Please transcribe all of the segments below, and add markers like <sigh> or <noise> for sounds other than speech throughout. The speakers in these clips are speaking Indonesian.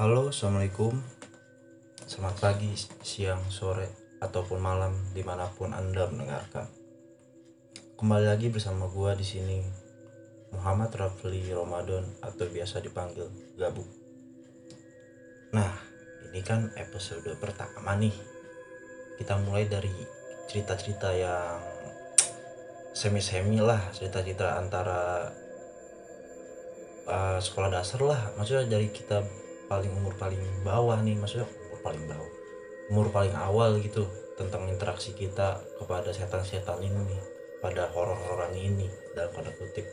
Halo, assalamualaikum. Selamat pagi, siang, sore, ataupun malam di mana pun anda mendengarkan. Kembali lagi bersama gua di sini, Muhammad Rafli Ramadan atau biasa dipanggil Gabung. Nah, ini kan episode pertama nih. Kita mulai dari cerita-cerita yang semi-semi lah, cerita-cerita antara uh, sekolah dasar lah. Maksudnya dari kita paling umur paling bawah nih maksudnya umur paling bawah umur paling awal gitu tentang interaksi kita kepada setan-setan ini nih pada horor-hororan ini dalam tanda kutip.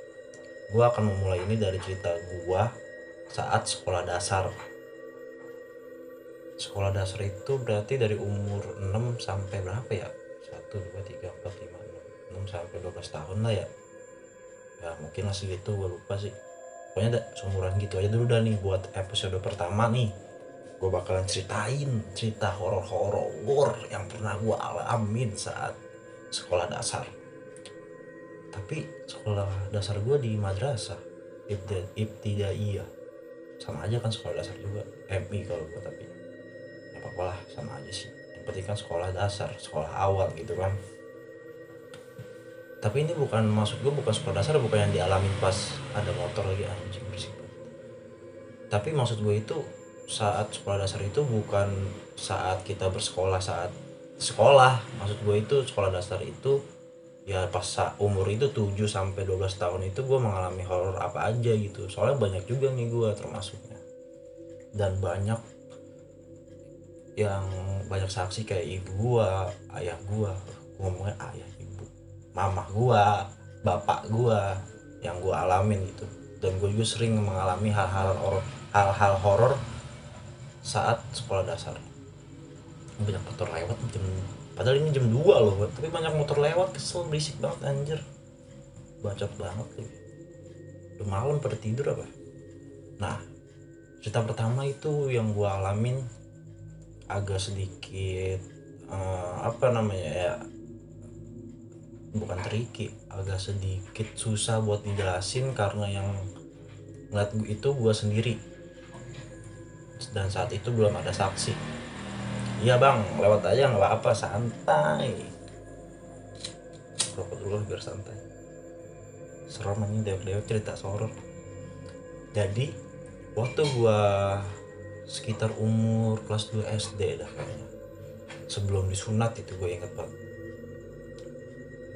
Gua akan memulai ini dari cerita gua saat sekolah dasar. Sekolah dasar itu berarti dari umur 6 sampai berapa ya? 1 2 3 4 5 6 sampai 12 tahun lah ya. Ya mungkin masih gitu gue lupa sih pokoknya ada seumuran gitu aja dulu dah nih buat episode pertama nih. Gue bakalan ceritain cerita horor-horor yang pernah gue alamin saat sekolah dasar. Tapi sekolah dasar gue di madrasah ibtidaiyah. Sama aja kan sekolah dasar juga MI kalau gue tapi ya apa lah sama aja sih. Yang penting kan sekolah dasar sekolah awal gitu kan tapi ini bukan maksud gue bukan sekolah dasar bukan yang dialami pas ada motor lagi anjing berisik tapi maksud gue itu saat sekolah dasar itu bukan saat kita bersekolah saat sekolah. Maksud gue itu sekolah dasar itu ya pas umur itu 7 sampai 12 tahun itu gue mengalami horor apa aja gitu. Soalnya banyak juga nih gue termasuknya. Dan banyak yang banyak saksi kayak ibu gue ayah gue ngomongnya ayah mama gua bapak gua yang gua alamin gitu. Dan gue juga sering mengalami hal-hal horor hal-hal horor saat sekolah dasar. Banyak motor lewat jam padahal ini jam 2 loh tapi banyak motor lewat kesel berisik banget anjir. Bacot banget tuh udah malam pada tidur apa? Nah cerita pertama itu yang gue alamin agak sedikit uh, apa namanya ya bukan tricky agak sedikit susah buat dijelasin karena yang ngeliat gue itu gue sendiri. Dan saat itu belum ada saksi. Iya bang. Lewat aja nggak apa-apa. Santai. Rokok dulu biar santai. Serem ini dewek-dewek cerita sorot jadi waktu gue sekitar umur kelas 2 SD dah kayaknya. Sebelum disunat itu gue inget banget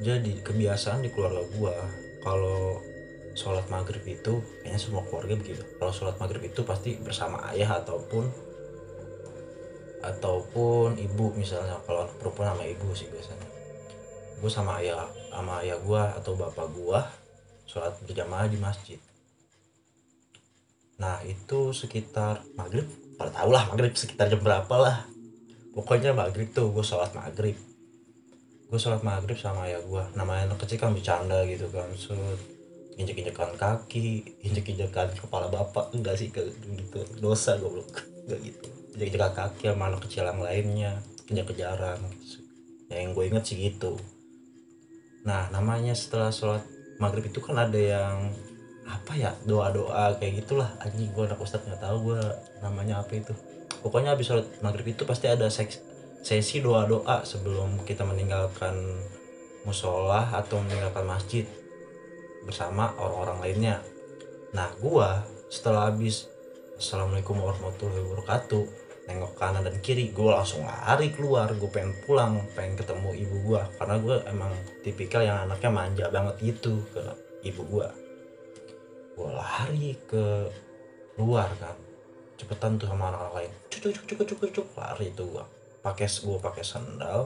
jadi kebiasaan di keluarga gua kalau sholat maghrib itu kayaknya semua keluarga begitu. Kalau sholat maghrib itu pasti bersama ayah ataupun ataupun ibu misalnya. Kalau perempuan sama ibu sih biasanya. Gue sama ayah sama ayah gue atau bapak gue sholat berjamaah di masjid. Nah itu sekitar maghrib pada tau lah maghrib sekitar jam berapa lah. Pokoknya maghrib tuh gue sholat maghrib gue sholat maghrib sama ayah gue namanya anak kecil kan bercanda gitu kan. So injek injekan kaki injek injekan kepala bapak enggak sih kayak gitu. Dosa goblok. Enggak gitu. Injek injekan kaki sama anak kecil yang lainnya. Kejar kejaran ya, yang gue inget sih gitu. Nah namanya setelah sholat maghrib itu kan ada yang apa ya doa doa kayak gitulah. Anjing gue anak ustadz nggak tahu gue namanya apa itu. Pokoknya habis sholat maghrib itu pasti ada seks sesi doa-doa sebelum kita meninggalkan musola atau meninggalkan masjid bersama orang-orang lainnya. Nah, gua setelah habis Assalamualaikum warahmatullahi wabarakatuh nengok kanan dan kiri gue langsung lari keluar. Gue pengen pulang pengen ketemu ibu gue karena gue emang tipikal yang anaknya manja banget gitu ke ibu gue gue lari ke luar kan. Cepetan tuh sama anak-anak lain. Cuk cuk cuk cuk cuk lari itu gue pakai gue pakai sandal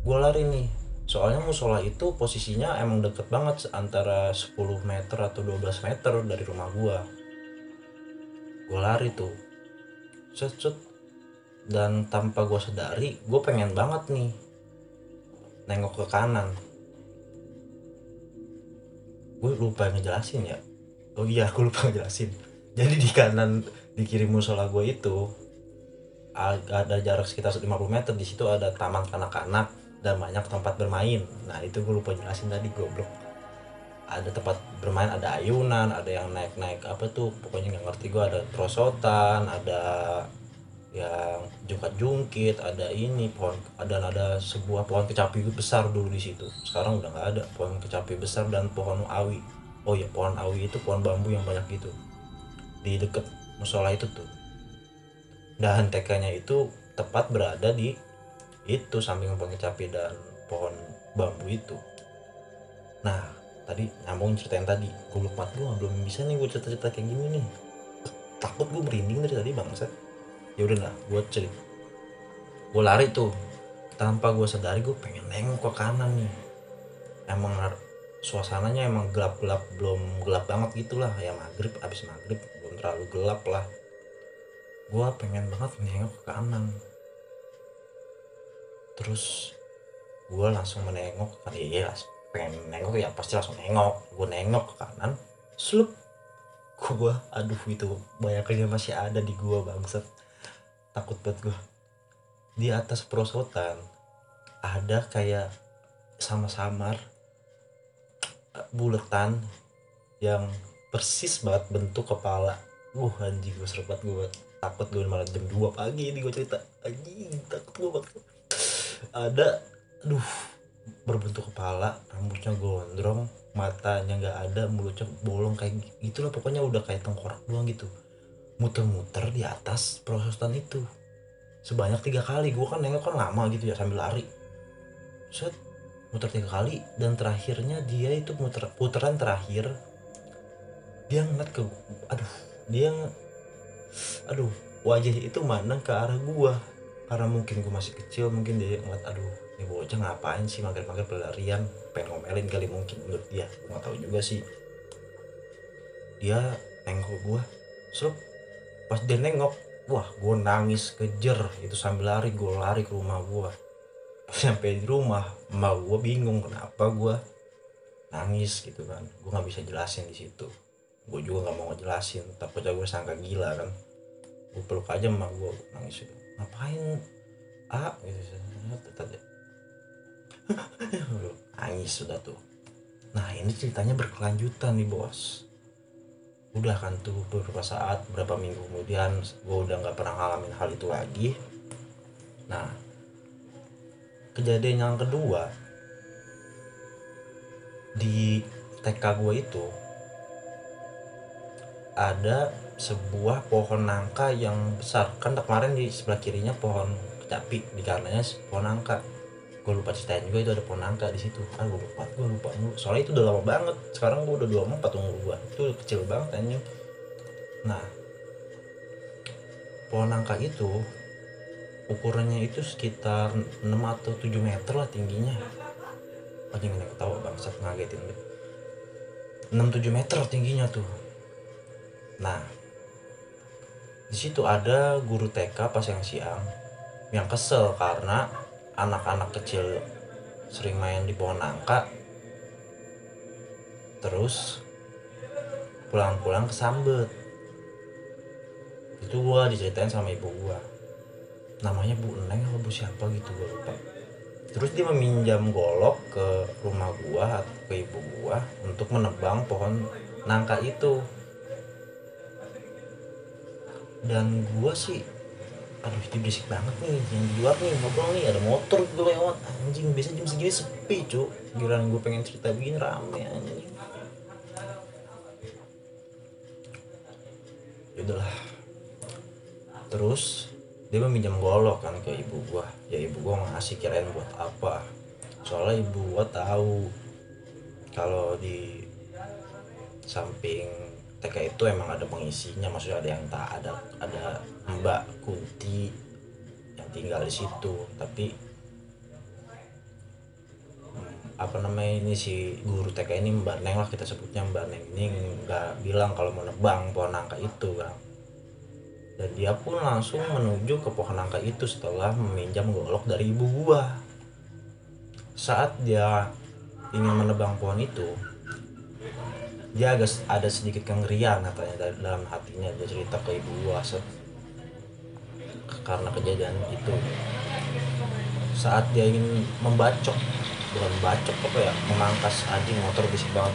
gue lari nih. Soalnya musola itu posisinya emang deket banget antara 10 meter atau 12 meter dari rumah gue gue lari tuh. Set set. Dan tanpa gue sadari gue pengen banget nih nengok ke kanan. Gue lupa ngejelasin ya. Oh iya <laughs> gue lupa ngejelasin. Jadi di kanan di kiri musola gue itu ada jarak sekitar 50 meter di situ ada taman kanak-kanak dan banyak tempat bermain. Nah itu gue lupa jelasin tadi goblok. Ada tempat bermain ada ayunan ada yang naik naik apa tuh pokoknya nggak ngerti gue ada perosotan ada yang jungkat jungkit ada ini pohon dan ada sebuah pohon kecapi besar dulu di situ. Sekarang udah nggak ada pohon kecapi besar dan pohon awi. Oh ya pohon awi itu pohon bambu yang banyak gitu. Di deket musola itu tuh dan TK-nya itu tepat berada di itu samping pohon kecapi dan pohon bambu itu. Nah tadi nyambung ceritain tadi. Gue lupa gue belum bisa nih gue cerita-cerita kayak gini nih. Takut gue merinding dari tadi bangsa ya udah lah gue cerit gue lari tuh. Tanpa gue sadari gue pengen nengok ke kanan nih. Emang suasananya emang gelap-gelap belum gelap banget gitulah. Ya maghrib abis maghrib belum terlalu gelap lah gue pengen banget nengok ke kanan. Terus gue langsung menengok kan iya pengen nengok ya pasti langsung nengok. Gue nengok ke kanan slup gue aduh itu banyaknya masih ada di gua bangsat. Takut banget gue di atas perosotan ada kayak sama-samar eh, buletan yang persis banget bentuk kepala. Uh anjing gue serem banget. gue takut gue malah jam 2 pagi ini gue cerita. Anjing takut gue banget ada aduh berbentuk kepala rambutnya gondrong matanya nggak ada mulutnya bolong kayak gitulah pokoknya udah kayak tengkorak doang gitu. Muter-muter di atas prosesan itu. Sebanyak tiga kali gue kan nengok kan lama gitu ya sambil lari. Set muter tiga kali dan terakhirnya dia itu muter putaran terakhir dia ngeliat ke aduh dia aduh wajah itu mana ke arah gua? Karena mungkin gue masih kecil mungkin dia ngeliat aduh ini bocah ngapain sih mager-mager pelarian pengen ngomelin kali mungkin menurut dia. Gue nggak tahu juga sih. Dia nengok gue serup pas dia nengok wah gue nangis kejer. Itu sambil lari gue lari ke rumah gue sampai di rumah emak gue bingung kenapa gue nangis gitu kan. Gue nggak bisa jelasin di situ gue juga nggak mau ngejelasin takutnya gue sangka gila kan. Gue peluk aja emak gue nangis. Itu ngapain? Ah gitu. Tadi <laughs> nangis sudah tuh. Nah ini ceritanya berkelanjutan nih bos. Udah kan tuh beberapa saat beberapa minggu kemudian gue udah nggak pernah ngalamin hal itu lagi. Nah kejadian yang kedua di TK gue itu ada sebuah pohon nangka yang besar. Kan kemarin di sebelah kirinya pohon kecapi di kanannya pohon nangka. Gue lupa ceritain juga itu ada pohon nangka di situ. Ah gue lupa gue lupa soalnya itu udah lama banget. Sekarang gue udah dua empat umur gue itu kecil banget anjing. Nah pohon nangka itu ukurannya itu sekitar 6 atau 7 meter lah tingginya. Anjing ini ketawa bangsat ngagetin deh 6-7 meter tingginya tuh nah di situ ada guru TK pas yang siang yang kesel karena anak-anak kecil sering main di pohon nangka. Terus pulang-pulang kesambet. Itu gua diceritain sama ibu gua. Namanya Bu Neng atau Bu siapa gitu gua lupa. Terus dia meminjam golok ke rumah gua atau ke ibu gua untuk menebang pohon nangka itu dan gua sih aduh itu berisik banget nih. Yang di luar nih ngobrol nih ada motor gue lewat. Anjing biasa jam segini sepi cu. Giliran gue pengen cerita begini rame anjing. Yaudahlah terus dia meminjam golok kan ke ibu gua. Ya ibu gua ngasih kirain buat apa. Soalnya ibu gua tahu kalau di samping TK itu emang ada pengisinya maksudnya ada yang tak ada ada Mbak Kunti yang tinggal di situ. Tapi hmm, apa namanya ini si guru TK ini Mbak Neng lah kita sebutnya Mbak Neng ini nggak bilang kalau mau nebang pohon nangka itu kan dan dia pun langsung menuju ke pohon nangka itu setelah meminjam golok dari ibu gua. Saat dia ingin menebang pohon itu dia agak ada sedikit kengerian katanya dalam hatinya. Dia cerita ke ibu gua karena kejadian itu. Saat dia ingin membacok bukan membacok apa ya memangkas anjing motor bisik banget.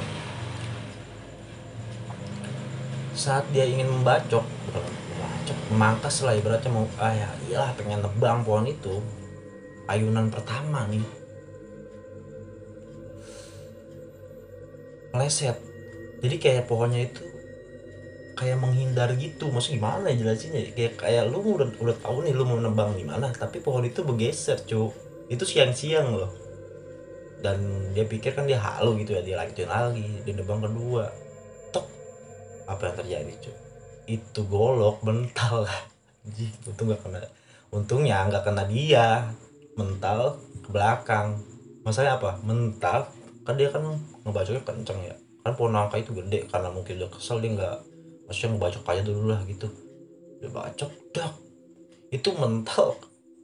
Saat dia ingin membacok bukan membacok memangkas lah ibaratnya mau ah ya iyalah pengen nebang pohon itu. Ayunan pertama nih. Meleset jadi kayak pohonnya itu kayak menghindar gitu. Maksudnya gimana ya jelasinnya? Kayak kayak lu udah udah tahu nih lu mau nebang gimana tapi pohon itu bergeser cu itu siang-siang loh. Dan dia pikir kan dia halu gitu ya dia lanjutin lagi dia nebang kedua. Tok apa yang terjadi cu itu golok mental. Anjing, untung gak kena. Untungnya nggak kena dia. Mental ke belakang. Masalahnya apa? Mental kan dia kan ngebacoknya kenceng ya kan pohon nangka itu gede karena mungkin dia kesel dia nggak maksudnya ngebacok aja dulu lah gitu. Dia bacok dak itu mental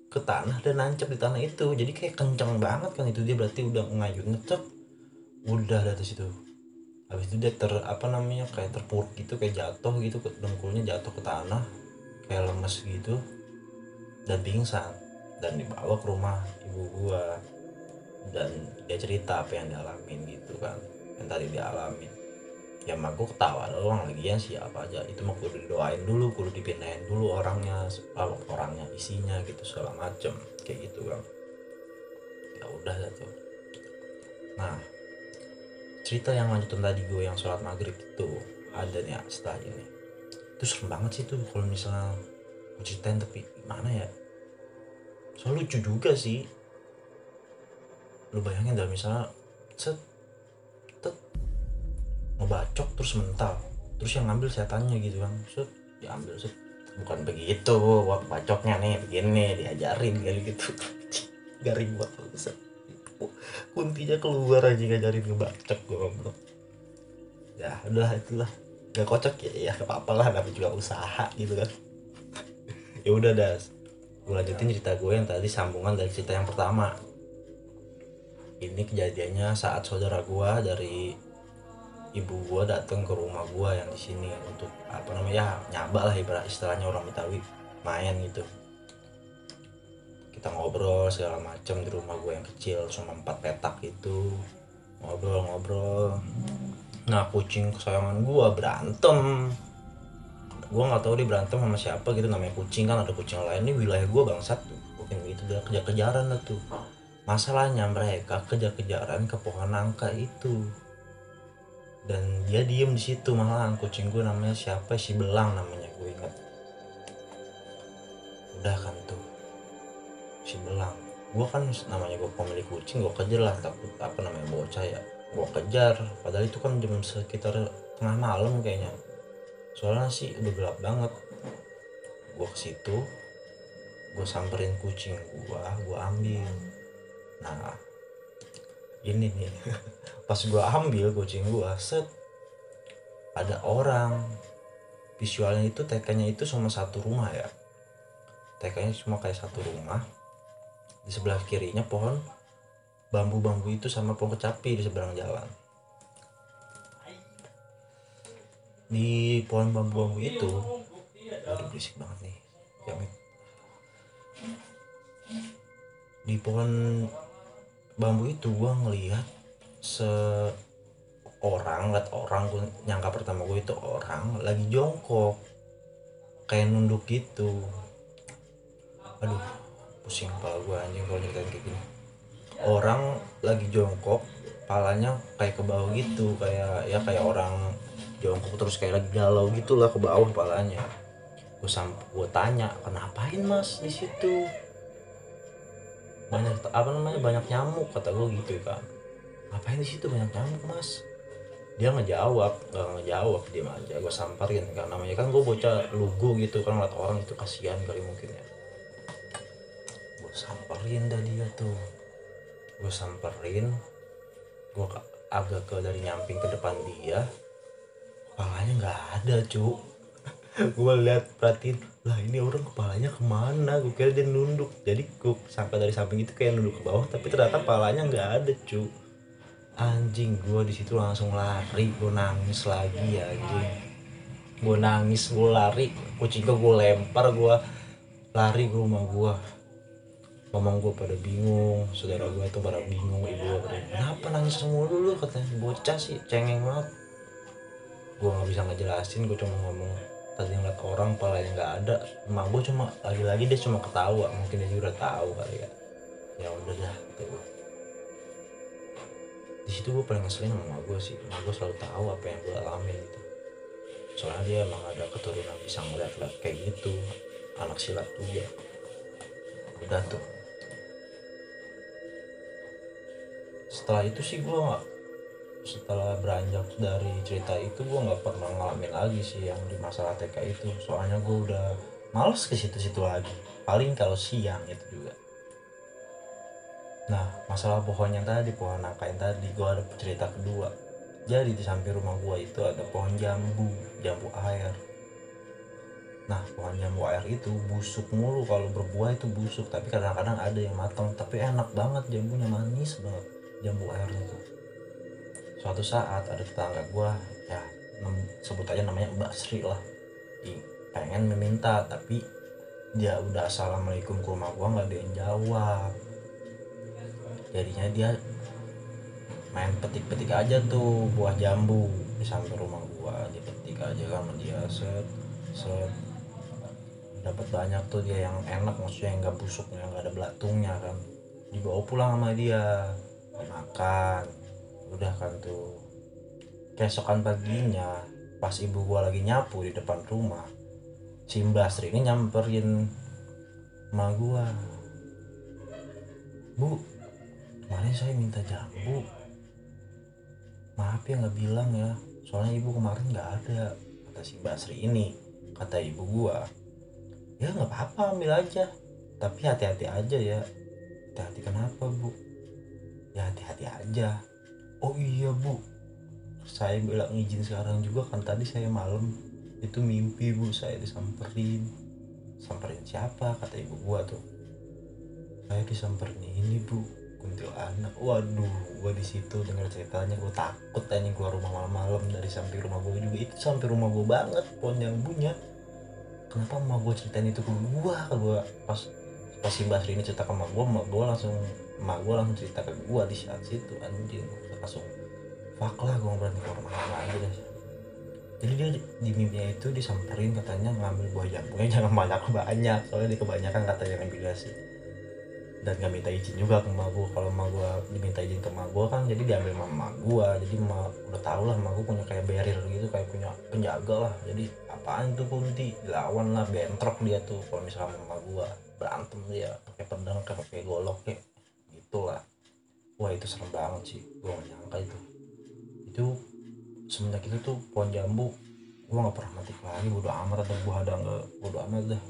ke tanah dan nancep di tanah itu. Jadi kayak kenceng banget kan itu. Dia berarti udah ngayun ngecek udah dari situ. Habis itu dia ter apa namanya kayak terpuruk gitu kayak jatuh gitu dengkulnya jatuh ke tanah. Kayak lemes gitu. Dan pingsan. Dan dibawa ke rumah ibu gua. Dan dia cerita apa yang dialamin gitu kan yang tadi dialamin ya mah gue ketawa doang lagian siapa aja. Itu mah kudu didoain dulu kudu dipindahin dulu orangnya orangnya isinya gitu segala macem. Kayak gitu kan ya udah dah tuh nah cerita yang lanjutan tadi gue yang sholat maghrib itu ada nih ya, setelah ini. Itu serem banget sih tuh kalau misalnya gue ceritain tapi gimana ya? Soal lucu juga sih. Lu bayangin dah misalnya set ngebacok terus mental. Terus yang ngambil setannya gitu kan set diambil set bukan begitu wah bacoknya nih begini diajarin kali gitu. <laughs> Garing banget set kuntinya keluar aja ngajarin ngebacok gue goblok. Ya udah itulah. Gak kocak ya ya gak apa-apa lah tapi juga usaha gitu kan. <laughs> Ya udah das. Gue lanjutin cerita gue yang tadi sambungan dari cerita yang pertama. Ini kejadiannya saat saudara gue dari ibu gue datang ke rumah gue yang di sini untuk apa namanya ya nyaba lah ibarat istilahnya orang Betawi main gitu. Kita ngobrol segala macam di rumah gue yang kecil cuma empat petak gitu. Ngobrol-ngobrol. Nah kucing kesayangan gue berantem. Gue nggak tahu dia berantem sama siapa gitu namanya kucing kan ada kucing lain. Ini wilayah gue bangsat. Tuh mungkin gitu dia kejar-kejaran lah tuh. Masalahnya mereka kejar-kejaran ke pohon nangka itu dan dia diem di situ malahan kucing gue namanya siapa? Si belang namanya gue inget udah kan tuh si belang. Gue kan namanya gue pemilik kucing gue kejar lah takut apa namanya bocah ya. Gue kejar padahal itu kan jam sekitar tengah malam kayaknya. Soalnya sih udah gelap banget. Gue ke situ gue samperin kucing gue gue ambil. Nah ini nih. Pas gue ambil kucing gue set. Ada orang. Visualnya itu TK-nya itu cuma satu rumah ya. TK-nya cuma kayak satu rumah. Di sebelah kirinya pohon. Bambu-bambu itu sama pohon kecapi di seberang jalan. Di pohon bambu-bambu itu aduh berisik banget nih. Di pohon bambu itu gua ngelihat seorang liat orang gue nyangka pertama gue itu orang lagi jongkok kayak nunduk gitu. Aduh pusing kepala gue anjing kalau nyeritain kayak gini. Orang lagi jongkok palanya kayak ke bawah gitu kayak ya kayak orang jongkok terus kayak lagi galau gitulah ke bawah palanya. Gue sampai gue tanya kenapain mas di situ banyak apa namanya banyak nyamuk kata gue gitu kan. Ngapain di situ banyak nyamuk mas? Dia ngejawab nggak ngejawab dia aja gue samperin kan. Namanya kan gue bocah lugu gitu kan ngeliat orang itu kasihan kali mungkin ya. Gue samperin dah dia tuh. Gue samperin gue agak ke dari nyamping ke depan dia kepalanya nggak ada cu gue lihat perhatiin lah ini orang kepalanya ke mana? Gue kira dia nunduk. Jadi gue sampai dari samping itu kayak nunduk ke bawah tapi ternyata kepalanya nggak ada cu. Anjing gue di situ langsung lari. Gue nangis lagi ya anjing. Gue nangis gue lari. Kucing gue lempar gue lari ke rumah gue mamang gue pada bingung saudara gue tuh pada bingung ibu gue pada kenapa nangis semua dulu katanya. Bocah sih cengeng banget. Gue nggak bisa ngejelasin gue cuma ngomong tadi ngeliat orang palanya nggak ada. Emak gue cuma lagi-lagi dia cuma ketawa. Mungkin dia juga tahu kali ya. Ya udah dah tuh di situ gue paling ngeselin sama gue sih. Emak gue selalu tahu apa yang gue alamin gitu. Soalnya dia emang ada keturunan bisa ngeliat liat kayak gitu. Anak silat juga. Udah tuh. Setelah itu sih gue nggak setelah beranjak dari cerita itu gue nggak pernah ngalamin lagi sih yang di masalah TK itu. Soalnya gue udah males ke situ-situ lagi. Paling kalau siang itu juga. Nah masalah pohon yang tadi pohon nangka yang tadi gue ada cerita kedua. Jadi di samping rumah gue itu ada pohon jambu jambu air. Nah pohon jambu air itu busuk mulu. Kalau berbuah itu busuk tapi kadang-kadang ada yang matang. Tapi enak banget jambunya manis banget jambu airnya tuh suatu saat ada tetangga gue ya sebut aja namanya Mbak Sri lah. Pengen meminta tapi dia udah assalamualaikum ke rumah gue nggak ada yang jawab. Jadinya dia main petik-petik aja tuh buah jambu di samping rumah gua dipetik aja sama dia set set. Dapat banyak tuh dia yang enak maksudnya yang nggak busuknya nggak ada belatungnya kan. Dibawa pulang sama dia dimakan udah kan tuh. Keesokan paginya pas ibu gua lagi nyapu di depan rumah si Mbasri ini nyamperin ma gua. Bu kemarin saya minta jambu. Maaf ya nggak bilang ya. Soalnya ibu kemarin nggak ada kata si Basri ini kata ibu gua. Ya nggak apa-apa ambil aja. Tapi hati-hati aja ya. Hati-hati kenapa bu? Ya hati-hati aja oh iya bu. Saya bilang izin sekarang juga kan tadi saya malam. Itu mimpi bu saya disamperin. Samperin siapa? Kata ibu gua tuh. Saya disamperin ini bu kuntilanak. Waduh gua di situ dengar ceritanya. Gua takut tanya keluar rumah malam-malam dari samping rumah gua juga. Itu sampai rumah gua banget pohon jambunya kenapa mau gua ceritain itu ke gua? Ke gua? Pas pas si Basri ini cerita ke emak gua emak gua langsung emak gua langsung cerita ke gua di saat situ anjing langsung fuck lah gua berani keluar rumah lagi deh jadi dia di mimpinya itu disamperin katanya ngambil buah jambunya <laughs> jangan banyak banyak soalnya di kebanyakan katanya sih. Dan gak minta izin juga ke emak gue kalau emak gue diminta izin ke emak gue kan jadi diambil sama emak gue jadi emak udah tau lah emak gue punya kayak barrier gitu kayak punya penjaga lah jadi apaan tuh kunti dilawan lah bentrok dia tuh kalau misalnya sama emak gue berantem dia pakai pedang kayak pakai golok kayak gitulah wah itu serem banget sih. Gue gak nyangka itu. Itu semenjak itu tuh pohon jambu gue gak pernah mati lagi bodo amat atau gue ada nggak bodo amat dah.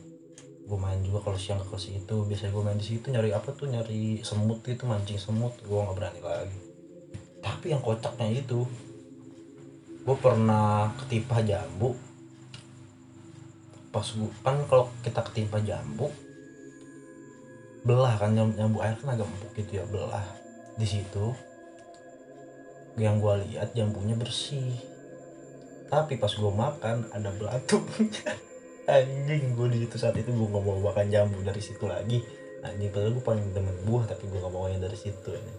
Gue main juga kalau siang ke situ biasanya gue main di situ nyari apa tuh? Nyari semut gitu mancing semut. Gue nggak berani lagi. Tapi yang kocaknya itu gue pernah ketimpa jambu. Pas gue kan kalau kita ketimpa jambu belah kan jambu air kan agak empuk gitu ya belah di situ yang gue lihat jambunya bersih. Tapi pas gue makan ada belatung <laughs> anjing gue di situ saat itu gue nggak mau makan jambu dari situ lagi. Anjing padahal gue paling demen buah tapi gue nggak mau yang dari situ ini.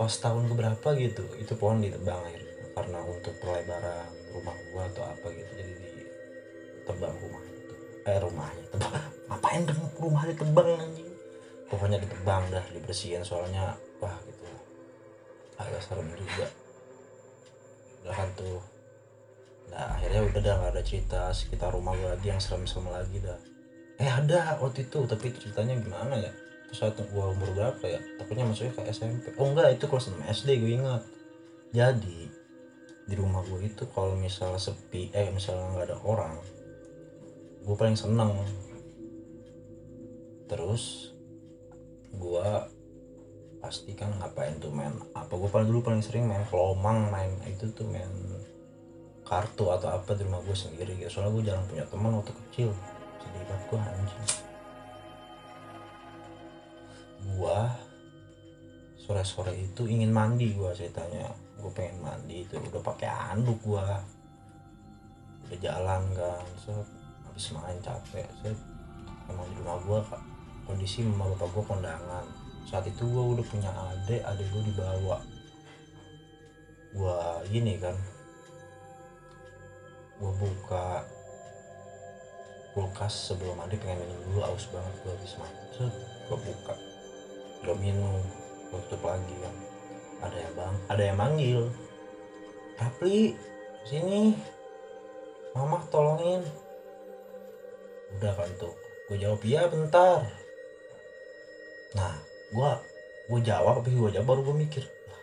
Pas tahun keberapa gitu itu pohon ditebang air karena untuk pelebaran rumah gue atau apa gitu jadi ditebang rumah itu. Eh rumahnya tebang. Ngapain rumah ditebang anjing pokoknya ditebang dah dibersihin soalnya wah gitu. Agak serem juga. Udah kan tuh. Nah akhirnya udah dah gak ada cerita sekitar rumah gue lagi yang serem-serem lagi dah. Eh ada waktu itu tapi itu ceritanya gimana ya? Itu saat gue umur berapa ya? Takutnya masuknya ke SMP oh enggak itu kelas 6 SD gue ingat. Jadi di rumah gue itu kalau misalnya sepi eh misalnya nggak ada orang gue paling seneng. Terus gue pasti kan ngapain tuh main apa? Gue paling dulu paling sering main kelomang main itu tuh main kartu atau apa di rumah gue sendiri gitu. Soalnya gue jarang punya teman waktu kecil. Sedih banget gue anjing. Gue sore-sore itu ingin mandi gue ceritanya. Gue pengen mandi itu. Udah pakai anduk gue udah jalan kan set. Habis main capek set. Emang di rumah gue kondisi mama bapak gue kondangan. Saat itu gue udah punya adik adik gue dibawa. Gue gini kan gue buka kulkas sebelum mandi pengen minum dulu aus banget gue habis set gue buka. Gue minum gue tutup lagi kan. Ada yang bang ada yang manggil. Rapli sini mama tolongin. Udah kan tuh gue jawab iya bentar nah gue gue jawab tapi gue jawab baru gue mikir "Lah,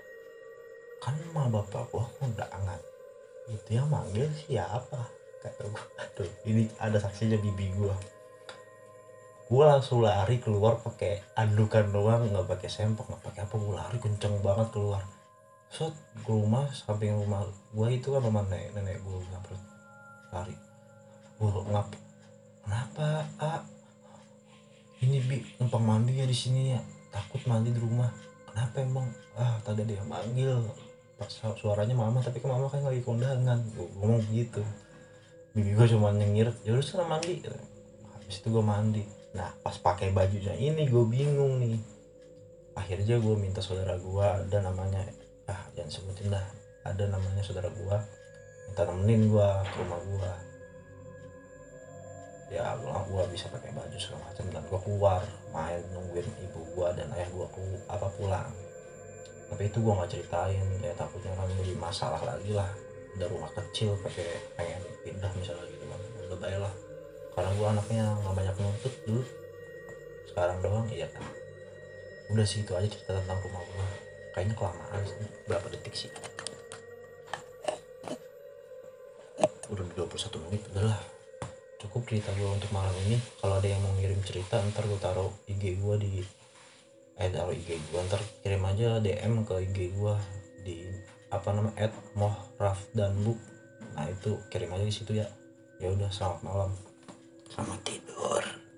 kan mah bapak gue undangan itu yang manggil siapa? Kata gue aduh <laughs> ini ada saksinya bibi gue gue langsung lari keluar pakai andukan doang nggak pakai sempak nggak pakai apa gue lari kenceng banget keluar. Set ke rumah samping rumah gue itu kan rumah nenek nenek gue ngapret lari. Gue ngap kenapa ah ini bi numpang mandi ya di sini ya. Takut mandi di rumah. Kenapa emang? Ah tadi yang manggil. Pas suaranya mama tapi ke mama kan lagi kondangan. Gue ngomong gitu. Bibi gue cuma nyengir ya udah sana mandi. Habis itu gue mandi. Nah pas pakai bajunya ini gue bingung nih. Akhirnya gue minta saudara gue ada namanya ah jangan sebutin dah. Ada namanya saudara gue minta nemenin gue ke rumah gue ya gua gua bisa pakai baju segala macam dan gue keluar main nungguin ibu gue dan ayah gue ke apa pulang. Tapi itu gue nggak ceritain ya takutnya kan jadi masalah lagi lah. Udah rumah kecil pakai pengen pindah misalnya gitu kan. Udah baik lah. Karena gue anaknya nggak banyak nuntut dulu. Sekarang doang iya. Kan udah sih itu aja cerita tentang rumah gue kayaknya kelamaan berapa detik sih? Udah 21 menit udah lah cukup cerita gue untuk malam ini. Kalau ada yang mau ngirim cerita ntar gue taruh IG gue di eh taruh IG gue ntar kirim aja DM ke IG gue di apa nama at moh raf dan buk nah itu kirim aja di situ ya. Ya udah selamat malam. Selamat tidur